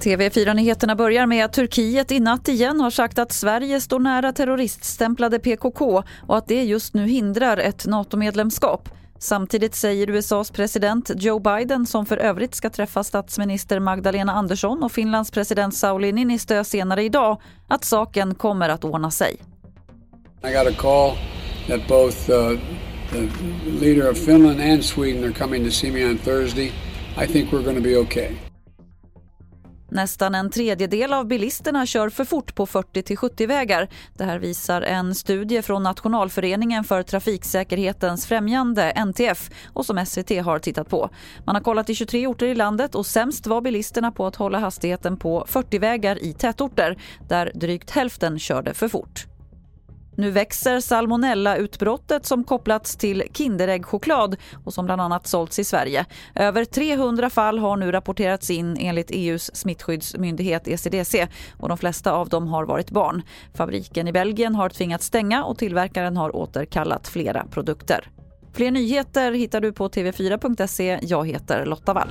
TV4-nyheterna börjar med att Turkiet i natt igen har sagt att Sverige står nära terroriststämplade PKK och att det just nu hindrar ett NATO-medlemskap. Samtidigt säger USAs president Joe Biden, som för övrigt ska träffa statsminister Magdalena Andersson och Finlands president Sauli Niinistö senare idag, att saken kommer att ordna sig. I got a call that both uh, the leader of Finland and Sweden are coming to see me on Thursday. I think we're going to be okay. Nästan en tredjedel av bilisterna kör för fort på 40-70-vägar. Det här visar en studie från Nationalföreningen för trafiksäkerhetens främjande, NTF, och som SVT har tittat på. Man har kollat i 23 orter i landet och sämst var bilisterna på att hålla hastigheten på 40-vägar i tätorter där drygt hälften körde för fort. Nu växer salmonellautbrottet som kopplats till Kinderäggchoklad och som bland annat sålts i Sverige. Över 300 fall har nu rapporterats in enligt EUs smittskyddsmyndighet ECDC och de flesta av dem har varit barn. Fabriken i Belgien har tvingats stänga och tillverkaren har återkallat flera produkter. Fler nyheter hittar du på tv4.se. Jag heter Lotta Wall.